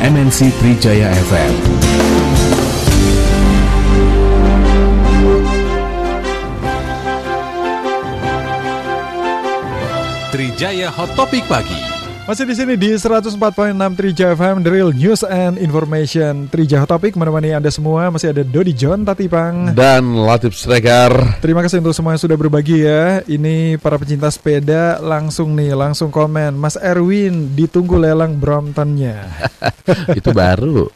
MNC Trijaya FM. Trijaya Hot Topic Pagi. Masih di sini di 104.6 Trija FM The Real News and Information. Trija Hot Topic menemani Anda semua. Masih ada Dodi John Tatipang Dan Latif Sregar. Terima kasih untuk semua yang sudah berbagi ya. Ini para pecinta sepeda langsung nih Langsung komen. Mas Erwin ditunggu lelang Bromptonnya. Itu baru.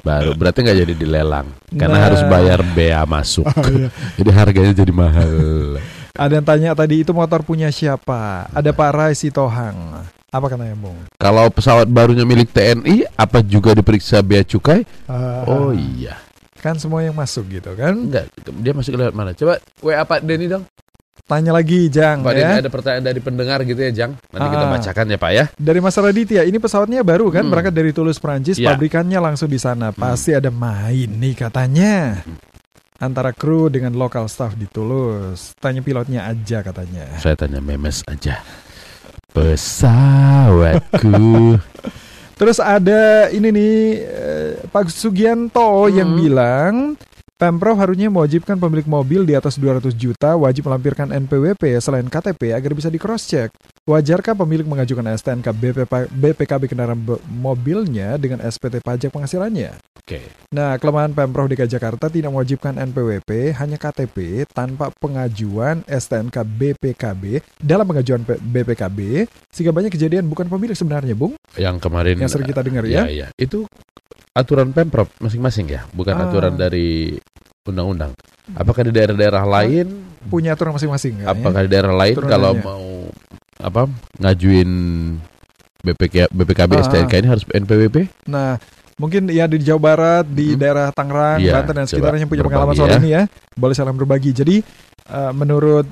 Baru. Berarti nggak jadi dilelang Karena Nah. harus bayar bea masuk. Oh, iya. Jadi harganya jadi mahal. Ada yang tanya tadi itu motor punya siapa? Ada Pak Rai Sitohang Apa katanya Bung? Kalau pesawat barunya milik TNI Apa juga diperiksa bea cukai? Ah, Oh iya Kan semua yang masuk gitu kan Enggak, dia masuk lewat mana? Coba WA Pak Denny dong Tanya lagi Jang Pak ya Denny ada pertanyaan dari pendengar gitu ya Jang Nanti kita Ah. bacakan ya Pak ya Dari Mas Raditya, ini pesawatnya baru kan, Hmm. berangkat dari Toulouse, Prancis, Ya. pabrikannya langsung di sana. Pasti ada main nih katanya. Antara kru dengan lokal staff di Toulouse. Tanya pilotnya aja katanya. Saya tanya memes aja Pesawatku Terus ada ini nih eh, Pak Sugianto yang Hmm. bilang Pemprov harusnya mewajibkan pemilik mobil di atas 200 juta wajib melampirkan NPWP selain KTP agar bisa di cross check. Wajarkah pemilik mengajukan STNK BP, BPKB kendaraan mobilnya dengan SPT pajak penghasilannya? Oke Nah, kelemahan Pemprov DKI Jakarta tidak mewajibkan NPWP, hanya KTP tanpa pengajuan STNK BPKB dalam pengajuan BPKB, sehingga banyak kejadian bukan pemilik sebenarnya, Bung, Yang kemarin yang sering kita dengar Iya, ya. iya. Itu aturan Pemprov masing-masing ya, bukan Ah. aturan dari undang-undang. Apakah di daerah-daerah lain, Punya aturan masing-masing kan? apakah di daerah lain Turunannya. kalau mau apa ngajuin BPK, BPKB Ah. STNK ini harus NPWP? Nah, mungkin ya di Jawa Barat, di Hmm. daerah Tangerang, Iya, Banten dan sekitarnya yang punya pengalaman berbagi soal ya. ini ya, boleh saling berbagi. Jadi eh, menurut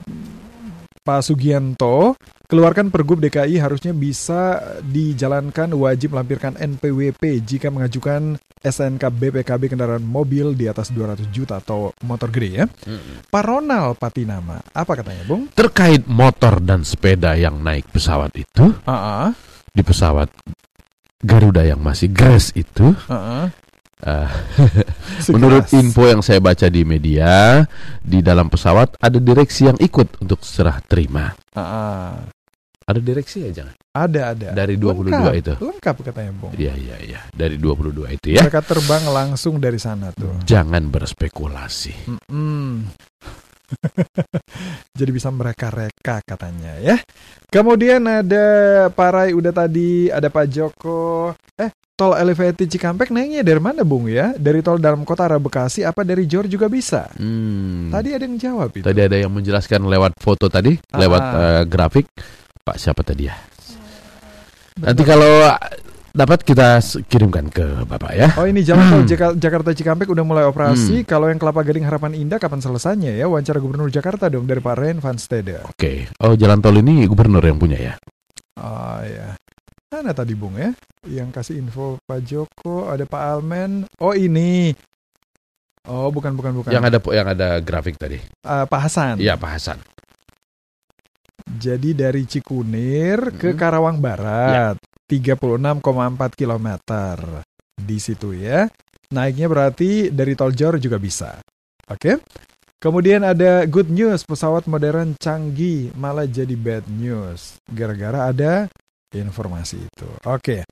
Pak Sugianto, keluarkan Pergub DKI harusnya bisa dijalankan wajib melampirkan NPWP jika mengajukan SNK BPKB kendaraan mobil di atas 200 juta atau motor gede ya. Pak Ronald Patinama, apa katanya, Bung? Terkait motor dan sepeda yang naik pesawat itu, Ah, di pesawat Garuda yang masih grass itu, ah, eh, menurut info yang saya baca di media, di dalam pesawat ada direksi yang ikut untuk serah terima. Ah, Ada direksi ya jangan? ada ada. Dari 22 Lengkap, itu. Lengkap katanya, Bung. Iya iya iya dari 22 itu ya. Mereka terbang langsung dari sana tuh. Jangan berspekulasi. Mm-mm. Jadi bisa mereka-reka katanya ya. Kemudian ada Pak Rai udah tadi, ada Pak Joko. Eh, tol elevated Cikampek naiknya dari mana Bung ya? Dari tol dalam kota arah Bekasi apa dari Jor juga bisa? Hmm. Tadi ada yang jawab itu. Tadi ada yang menjelaskan lewat foto tadi, Ah. lewat eh, grafik. Pak siapa tadi ya? Nanti kalau dapat kita kirimkan ke Bapak ya. Oh ini jalan tol Hmm. Jaka- Jakarta Cikampek udah mulai operasi. Kalau yang Kelapa Gading Harapan Indah kapan selesainya ya? Wawancara Gubernur Jakarta dong dari Pak Ren Van Stede. Oke. Oh jalan tol ini gubernur yang punya ya. Oh ya. Mana tadi Bung ya? Yang kasih info Pak Joko, ada Pak Almen. Oh ini. Oh bukan bukan bukan. Yang ada yang ada grafik tadi. Eh, Pak Hasan. Iya Pak Hasan. Jadi dari Cikunir ke Mm. Karawang Barat, 36,4 km di situ ya. Naiknya berarti dari tol Jor juga bisa. Oke. Kemudian ada good news, pesawat modern canggih malah jadi bad news gara-gara ada informasi itu. Oke.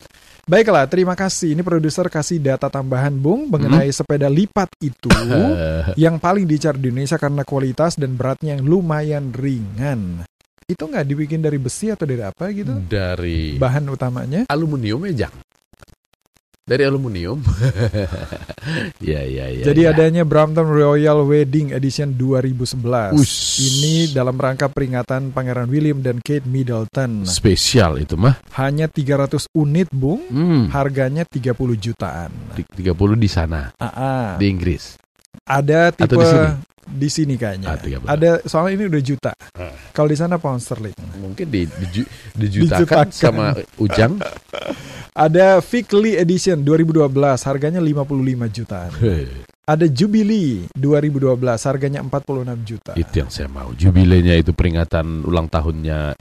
Baiklah, terima kasih. Ini produser kasih data tambahan Bung mengenai sepeda lipat itu yang paling dicari di Indonesia karena kualitas dan beratnya yang lumayan ringan. Itu nggak dibikin dari besi atau dari apa gitu? dari Bahan utamanya? aluminium ya Jang. Dari aluminium. Iya iya iya. Jadi iya. adanya Brampton Royal Wedding Edition 2011. Ush. Ini dalam rangka peringatan Pangeran William dan Kate Middleton. spesial itu mah. Hanya 300 unit, Bung. Hmm. Harganya 30 jutaan. Di- 30 di sana Ah, ah. di Inggris. Ada tipe Atau di sini? di sini kayaknya. Ah, 30. Ada soalnya ini udah juta. Ah. Kalau di sana pound sterling. Mungkin di, diju- dijutakan Dijutakan. sama Ujang. Ada Fikli Edition 2012 harganya 55 jutaan. Heh, Ada Jubilee 2012 harganya 46 juta. itu yang saya mau. Jubilenya itu peringatan ulang tahunnya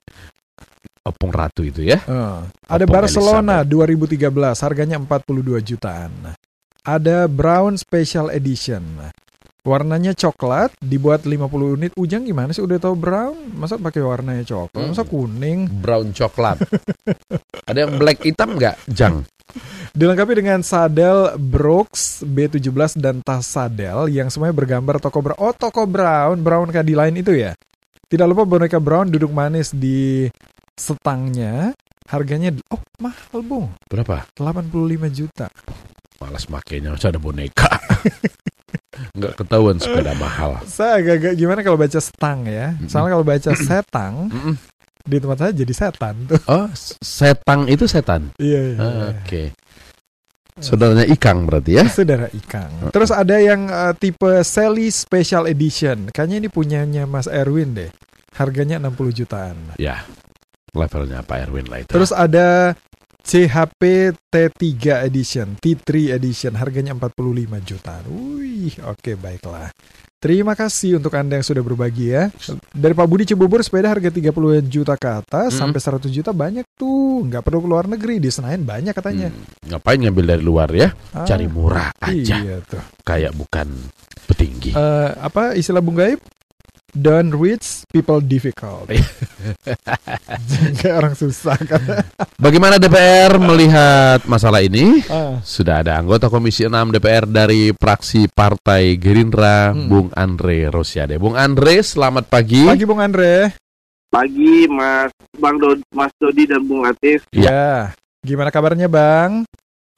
Opung Ratu itu ya. Eh, ada Opung Barcelona 2013 harganya 42 jutaan. Ada Brown Special Edition. Warnanya coklat, dibuat 50 unit. Ujang gimana sih udah tahu brown? Masa pakai warnanya coklat? Masa Hmm. kuning? Brown coklat. Ada yang black hitam nggak, Jang? Dilengkapi dengan sadel Brooks B17 dan tas sadel yang semuanya bergambar toko brown. Oh, toko brown, brown kayak di lain itu ya. Tidak lupa boneka brown duduk manis di setangnya. Harganya oh mahal, Bung. Berapa? 85 juta. Malas makainya, masa ada boneka. Nggak ketahuan sepeda mahal. Saya agak-agak gimana kalau baca setang ya. Mm-mm. Soalnya kalau baca setang di tempat saya jadi setan tuh. Oh, setang itu setan. Iya, iya. Ah, iya. Oke. Saudaranya Ikang berarti ya? Saudara Ikang. Terus ada yang eh, tipe Sally Special Edition. Kayaknya ini punyanya Mas Erwin deh. Harganya 60 jutaan. Ya. Levelnya Pak Erwin lah itu. Terus ada CHP T3 Edition, T3 Edition, harganya 45 jutaan. Wih, oke baiklah. Terima kasih untuk Anda yang sudah berbagi ya. Dari Pak Budi Cibubur sepeda harga 30 juta ke atas Hmm. sampai 100 juta banyak tuh. Nggak perlu keluar negeri, di Senayan banyak katanya. Hmm, ngapain ngambil dari luar ya? Ah, Cari murah aja. Iya tuh. Kayak bukan petinggi. Eh, apa istilah Bung Gaib? Don't rich people difficult. Iya. Kayak orang susah kan. Bagaimana DPR melihat masalah ini? Ah, Sudah ada anggota Komisi 6 DPR dari fraksi Partai Gerindra, Hmm. Bung Andre Rosiade. Bung Andre, selamat pagi. Pagi Bung Andre. pagi Mas Bang Dod, Mas Dodi dan Bung Atif. Iya. Ya. Gimana kabarnya Bang?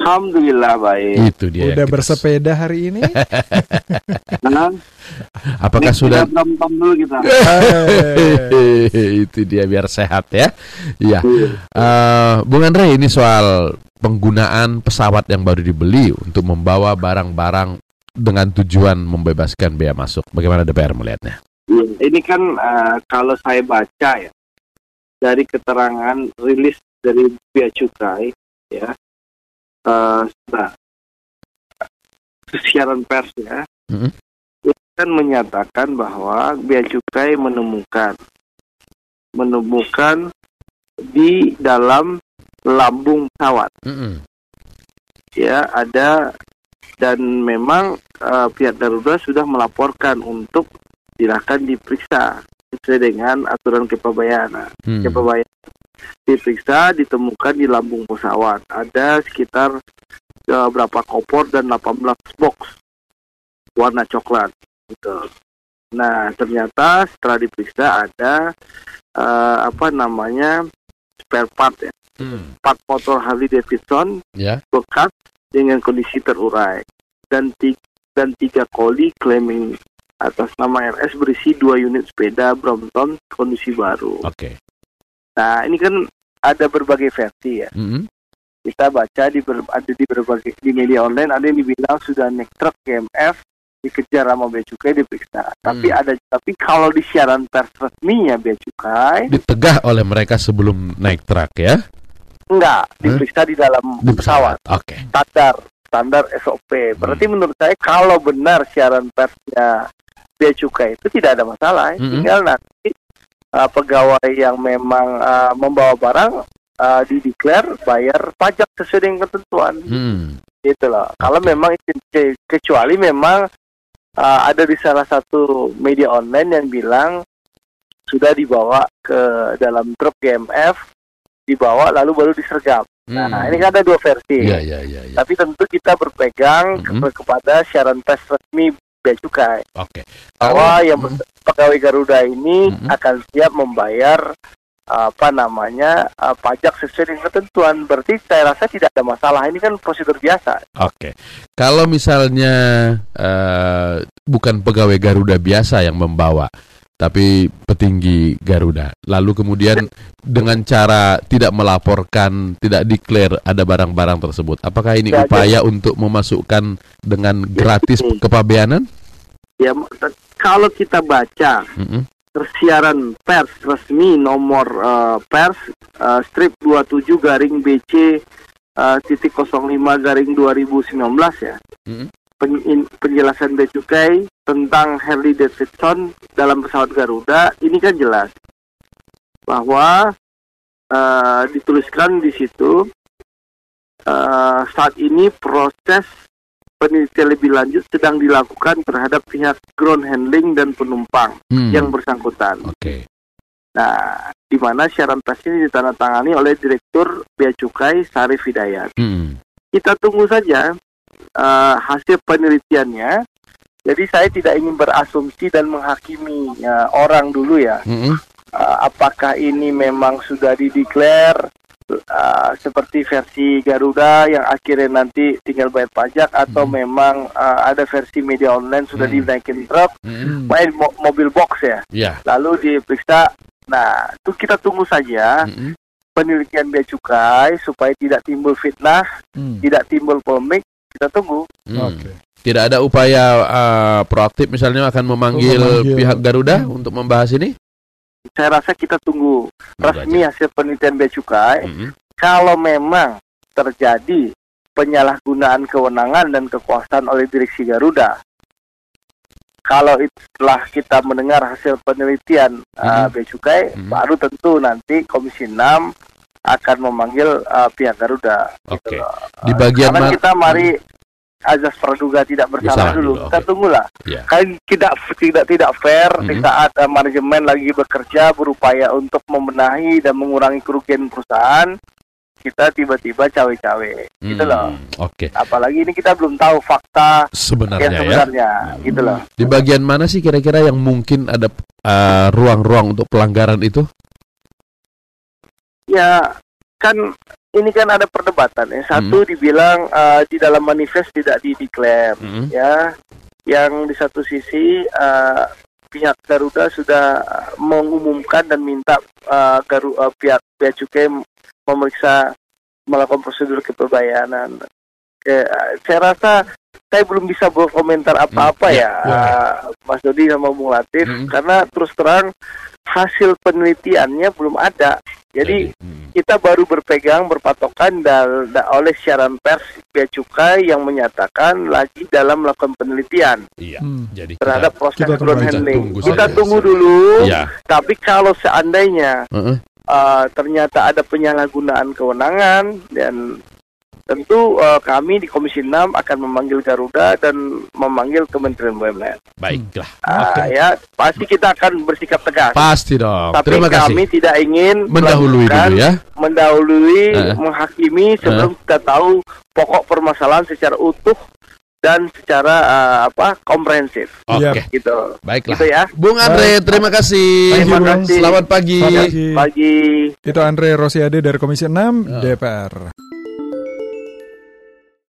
Alhamdulillah baik. Itu dia. Udah kita- bersepeda hari ini? Nah, Apakah next sudah kita berantem dulu kita. Itu dia biar sehat ya. Iya. Eh, Bung Andre ini soal penggunaan pesawat yang baru dibeli untuk membawa barang-barang dengan tujuan membebaskan bea masuk. Bagaimana DPR melihatnya? Iya, Ini kan eh, kalau saya baca ya dari keterangan rilis dari Bea Cukai ya, nah, siaran pers ya, Mhm. itu kan menyatakan bahwa Bea Cukai menemukan menemukan di dalam lambung pesawat Mm-mm. ya ada dan memang eh, pihak Garuda sudah melaporkan untuk silakan diperiksa sesuai dengan aturan kepabayanan. Hmm. Kepabayanan diperiksa ditemukan di lambung pesawat ada sekitar eh, berapa kopor dan 18 box warna coklat gitu. Nah ternyata setelah diperiksa ada eh, apa namanya spare part ya Hmm. part motor Harley Davidson Ya. bekas dengan kondisi terurai dan tiga, dan tiga koli claiming atas nama RS berisi dua unit sepeda Brompton kondisi baru. Oke. Nah ini kan ada berbagai versi ya. Mm-mm. Kita baca di ber, ada di berbagai di media online ada yang dibilang sudah naik truk GMF dikejar sama Bea Cukai diperiksa. Tapi Hmm. ada tapi kalau di siaran pers resminya Bea Cukai Ditegah oleh mereka sebelum naik truk ya enggak diperiksa di dalam di pesawat. pesawat. Oke. standar standar SOP. Berarti menurut saya kalau benar siaran persnya bea cukai itu tidak ada masalah. Mm-mm. Tinggal nanti uh, pegawai yang memang uh, membawa barang uh, dideklar bayar pajak sesuai dengan ketentuan. Hmm. Gitu loh. Kalau memang ke- kecuali memang uh, ada di salah satu media online yang bilang sudah dibawa ke dalam truk GMF dibawa lalu baru disergap. Nah, Hmm. ini kan ada dua versi. Iya, iya, iya, iya. Tapi tentu kita berpegang Mhm. ke- kepada siaran pers resmi Bea Cukai Oke. bahwa Kalau- yang Mm. pegawai Garuda ini Mhm. akan siap membayar apa namanya uh, pajak sesuai dengan ketentuan. Berarti saya rasa tidak ada masalah. Ini kan prosedur biasa. Oke, kalau misalnya eh, bukan pegawai Garuda biasa yang membawa, tapi petinggi Garuda, lalu kemudian dengan cara tidak melaporkan, tidak declare ada barang-barang tersebut, apakah ini Ya, upaya untuk memasukkan dengan gratis betul. kepabeanan? Ya kalau kita baca Mm-mm. tersiaran pers resmi nomor uh, pers uh, strip 27 garing BC uh, titik 05 garing 2019 ya. Mm-mm. Penjelasan Bea Cukai tentang Harley Davidson dalam pesawat Garuda ini kan jelas bahwa eh, dituliskan di situ eh, saat ini proses penelitian lebih lanjut sedang dilakukan terhadap pihak ground handling dan penumpang Hmm. yang bersangkutan. Oke. Nah, di mana siaran pers ini ditandatangani oleh Direktur Bea Cukai Sarif Hidayat. Hmm. Kita tunggu saja eh, hasil penelitiannya. Jadi saya tidak ingin berasumsi dan menghakimi eh, orang dulu ya. Mm-mm. Eh, apakah ini memang sudah dideklar eh, seperti versi Garuda yang akhirnya nanti tinggal bayar pajak atau Hmm. memang eh, ada versi media online sudah Hmm. dinaikin truk, Mm-mm. main mo- mobil box ya. Ya. Lalu diperiksa. Nah, itu kita tunggu saja Mm-mm. penelitian bea cukai supaya tidak timbul fitnah, Hmm. tidak timbul polemik. Kita tunggu. Hmm. Oke. Tidak ada upaya uh, proaktif misalnya akan memanggil, memanggil. pihak Garuda Hmm. untuk membahas ini? Saya rasa kita tunggu resmi hasil penelitian bea cukai. Mm-mm. Kalau memang terjadi penyalahgunaan kewenangan dan kekuasaan oleh direksi Garuda, kalau setelah kita mendengar hasil penelitian uh, Mhm. bea cukai, Mhm. baru tentu nanti Komisi 6 akan memanggil uh, pihak Garuda. Oke. loh. Di bagian Karena mana? kita mari azas praduga tidak bersalah Bersalah dulu. dulu, Kita tunggulah. Ya. Kan tidak tidak tidak fair di Mhm. saat uh, manajemen lagi bekerja berupaya untuk membenahi dan mengurangi kerugian perusahaan, kita tiba-tiba cawe-cawe. Gitu loh. Hmm, Oke. Apalagi ini kita belum tahu fakta Sebenarnya yang ya. sebenarnya, gitu loh. Di bagian mana sih kira-kira yang mungkin ada uh, ruang-ruang untuk pelanggaran itu? Ya kan ini kan ada perdebatan. Yang satu Mhm. dibilang uh, di dalam manifest tidak dideklar. Mm-mm. ya yang di satu sisi eh, pihak Garuda sudah mengumumkan dan minta eh, Garu eh, pihak bea cukai memeriksa melakukan prosedur keperbayanan. Ke- saya rasa saya belum bisa berkomentar apa-apa Hmm, ya, ya. eh, Mas Dodi sama Bung Latif, Hmm. karena terus terang hasil penelitiannya belum ada. Jadi Hmm. kita baru berpegang berpatokan dal- da- oleh siaran pers bea cukai yang menyatakan lagi dalam melakukan penelitian iya. Hmm. Jadi terhadap proses kita ground handling. Tunggu kita saja. tunggu dulu. Iya. Tapi kalau seandainya Heeh. uh, ternyata ada penyalahgunaan kewenangan dan tentu uh, kami di Komisi 6 akan memanggil Garuda dan memanggil Kementerian BUMN. Baiklah. Ah, Oke. ya pasti kita akan bersikap tegas. Pasti dong. Tapi Terima kami kasih. tidak ingin Mendahului dulu ya. mendahului, Eh. menghakimi sebelum kita tahu pokok permasalahan secara utuh dan secara uh, apa komprehensif. Oke. gitu. Baiklah. Gitu ya. Bung Andre, terima kasih. Terima kasih. Selamat pagi. Selamat pagi. Itu Andre Rosiade dari Komisi 6 Ya. DPR.